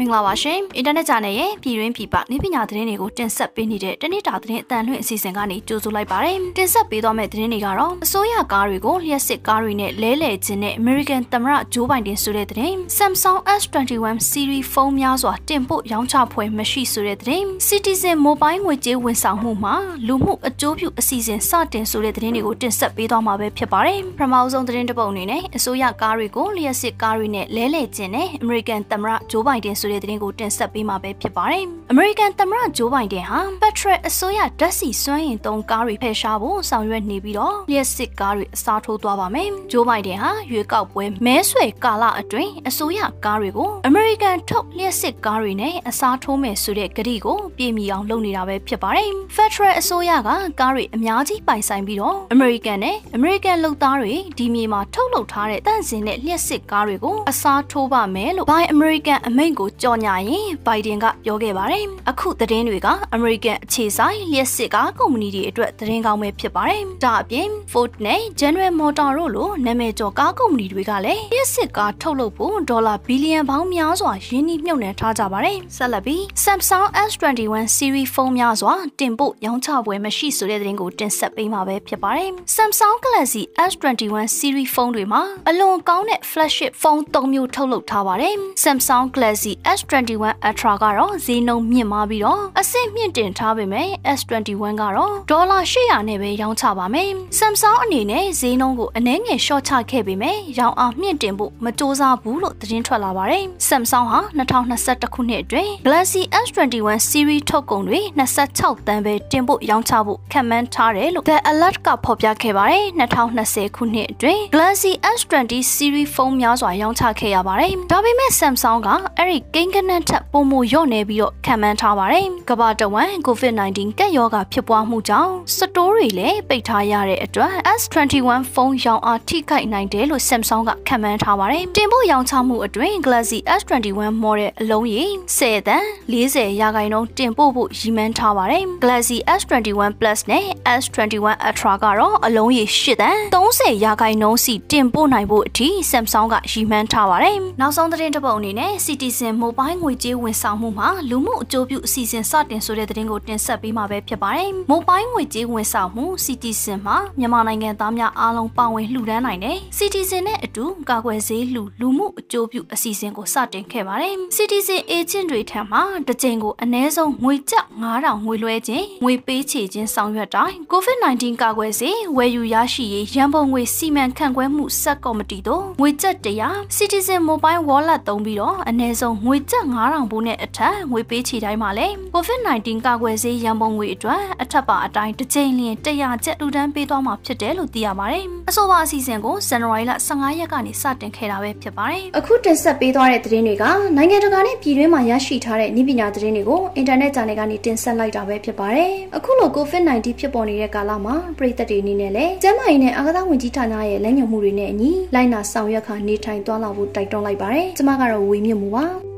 မင်္ဂလာပါရှင်အင်တာနက်ချန်နယ်ရဲ့ပြည်တွင်းပြည်ပနေပညာသတင်းတွေကိုတင်ဆက်ပေးနေတဲ့တနေ့တာသတင်းအတန်လွှင့်အစီအစဉ်ကနေကြိုဆိုလိုက်ပါတယ်တင်ဆက်ပေးသွားမယ့်သတင်းတွေကတော့အစိုးရကားတွေကိုလျှက်စစ်ကားတွေနဲ့လဲလှယ်ခြင်းနဲ့ American သမ္မတဂျိုးဘိုင်ဒန်ဆိုတဲ့သတင်း Samsung S21 series ဖုန်းများစွာတင်ပို့ရောင်းချဖွယ်မရှိဆိုတဲ့သတင်း Citizen Mobile ငွေကြေးဝန်ဆောင်မှုမှာလူမှုအကျိုးပြုအစီအစဉ်စတင်ဆိုတဲ့သတင်းတွေကိုတင်ဆက်ပေးသွားမှာပဲဖြစ်ပါတယ်ပထမဆုံးသတင်းတစ်ပုဒ်အနေနဲ့အစိုးရကားတွေကိုလျှက်စစ်ကားတွေနဲ့လဲလှယ်ခြင်းနဲ့ American သမ္မတဂျိုးဘိုင်ဒန်ဆိုတဲ့သတင်းကိုတင်ဆက်ပေးမှာပဲဖြစ်ပါတယ်။ American သမ္မတဂျိုးဘိုင်ဒန်ဟာပက်ထရက်အစိုးရဓာတ်ဆီစွမ်းအင်သုံးကားတွေဖယ်ရှားဖို့ဆောင်ရွက်နေပြီးတော့လျှက်စစ်ကားတွေအစားထိုးသွားပါမယ်။ဂျိုးဘိုင်ဒန်ဟာရွေးကောက်ပွဲမဲဆွယ်ကာလအတွင်းအစိုးရကားတွေကို American ထုတ်လျှက်စစ်ကားတွေနဲ့အစားထိုးမယ်ဆိုတဲ့ကတိကိုပြည့်မီအောင်လုပ်နေတာပဲဖြစ်ပါတယ်။ Federal အစိုးရကကားတွေအများကြီးပိုင်ဆိုင်ပြီးတော့ American နဲ့ American လုပ်သားတွေဒီမြေမှာထုတ်လုပ်ထားတဲ့တန့်စင်တဲ့လျှက်စစ်ကားတွေကိုအစားထိုးပါမယ်လို့ Buy American အမိန့်ကိုကြော်ညာရင်ဘိုင်ဒန်ကပြောခဲ့ပါတယ်။အခုသတင်းတွေကအမေရိကန်အခြေဆိုင်လျှက်စစ်ကားကုမ္ပဏီတွေအတွက်သတင်းကောင်းပဲဖြစ်ပါတယ်။ဒါအပြင် Ford နဲ့ General Motors တို့လိုနာမည်ကျော်ကားကုမ္ပဏီတွေကလည်းလျှက်စစ်ကားထုတ်လုပ်ဖို့ဒေါ်လာဘီလီယံပေါင်းများစွာရင်းနှီးမြှုပ်နှံထားကြပါတယ်။ဆက်လက်ပြီး Samsung S21 series ဖုန်းများစွာတင်ပို့ရောင်းချပွဲမရှိဆိုတဲ့သတင်းကိုတင်ဆက်ပေးမှာပဲဖြစ်ပါတယ်။ Samsung Galaxy S21 series ဖုန်းတွေမှာအလွန်ကောင်းတဲ့ flagship ဖုန်း၃မျိုးထုတ်လုပ်ထားပါတယ်။ Samsung Galaxy S21 Ultra ကတော့ဈေးနှုန်းမြင့်မားပြီးတော့အဆင့်မြင့်တင်ထားပေမဲ့ S21 ကတော့ဒေါ်လာ800နဲ့ပဲရောင်းချပါမယ်။ Samsung အနေနဲ့ဈေးနှုန်းကိုအနည်းငယ်ရှော့ချခဲ့ပေမဲ့ရောင်းအားမြင့်တင်ဖို့မစ조사ဘူးလို့သတင်းထွက်လာပါတယ်။ Samsung ဟာ2021ခုနှစ်အတွင်း Galaxy S21 series ထုတ်ကုန်တွေ26တန်းပဲတင်ဖို့ရောင်းချဖို့ခန့်မှန်းထားတယ်လို့ The Alert ကဖော်ပြခဲ့ပါတယ်။2020ခုနှစ်အတွင်း Galaxy S20 series ဖုန်းများစွာရောင်းချခဲ့ရပါတယ်။ဒါပေမဲ့ Samsung ကအဲ့ဒီကိန်းကနန်းထက်ပုံမလျော့နေပြီးတော့ခံမှန်းထားပါတယ်။ကမ္ဘာတဝန်း COVID-19 ကပ်ရောဂါဖြစ်ပွားမှုကြောင့်စတိုးတွေလည်းပိတ်ထားရတဲ့အတွက် S21 ဖုန်းရောင်းအားထိခိုက်နိုင်တယ်လို့ Samsung ကခံမှန်းထားပါတယ်။တင်ပို့ရောင်းချမှုအတွင်း Galaxy S21 model အလုံးရေ10တန်40ရာခိုင်နှုန်းတင်ပို့ဖို့ရည်မှန်းထားပါတယ်။ Galaxy S21 Plus နဲ့ S21 Ultra ကတော့အလုံးရေ10တန်30ရာခိုင်နှုန်းစီတင်ပို့နိုင်ဖို့အထိ Samsung ကရည်မှန်းထားပါတယ်။နောက်ဆုံးသတင်းတစ်ပုဒ်အနေနဲ့ Citizen Mobile ငွေကြေးဝန်ဆောင်မှုမှာလူမှုအကျိုးပြုအစီအစဉ်စတင်ဆိုတဲ့သတင်းကိုတင်ဆက်ပေးမှာပဲဖြစ်ပါတယ်။ Mobile ငွေကြေးဝန်ဆောင်မှု Citizen မှာမြန်မာနိုင်ငံသားများအားလုံးပါဝင်လှူဒန်းနိုင်တဲ့ Citizen နဲ့အတူကာကွယ်ဆေးလူလူမှုအကျိုးပြုအစီအစဉ်ကိုစတင်ခဲ့ပါတယ်။ Citizen agent တွေထံမှတစ်ကြိမ်ကိုအနည်းဆုံးငွေကျပ်9000ငွေလွှဲခြင်းငွေပေးချေခြင်းဆောင်ရွက်တိုင်း COVID-19 ကာကွယ်ဆေးဝယ်ယူရရှိရေးရန်ပုံငွေစီမံခန့်ခွဲမှုစက်ကော်မတီတို့ငွေကျပ်100 Citizen Mobile Wallet သုံးပြီးတော့အနည်းဆုံးငွေကျပ်9000ဘိုးနဲ့အထက်ငွေပေးချေတိုင်းမှာလည်း COVID-19 ကာကွယ်ဆေးရန်ပုံငွေအတွက်အထက်ပါအတိုင်းတစ်ချိန်လျင်100ကျပ်လူတန်းပေးသွားမှာဖြစ်တယ်လို့သိရပါတယ်။အဆိုပါအစီအစဉ်ကိုဇန်နဝါရီလ15ရက်ကနေစတင်ခဲ့တာပဲဖြစ်ပါတယ်။အခုတင်ဆက်ပေးသွားတဲ့သတင်းတွေကနိုင်ငံတကာနဲ့ပြည်တွင်းမှာရရှိထားတဲ့နည်းပညာသတင်းတွေကိုအင်တာနက်ဂျာနယ်ကနေတင်ဆက်လိုက်တာပဲဖြစ်ပါတယ်။အခုလို COVID-19 ဖြစ်ပေါ်နေတဲ့ကာလမှာပြည်သက်တွေအနေနဲ့လည်းကျန်းမာရေးနဲ့အာကစားဝန်ကြီးဌာနရဲ့လမ်းညွှန်မှုတွေနဲ့အညီလိုက်နာဆောင်ရွက်ခါနေထိုင်သွားလာဖို့တိုက်တွန်းလိုက်ပါတယ်။ကျွန်မကတော့ဝေမြင့်မှုပါ။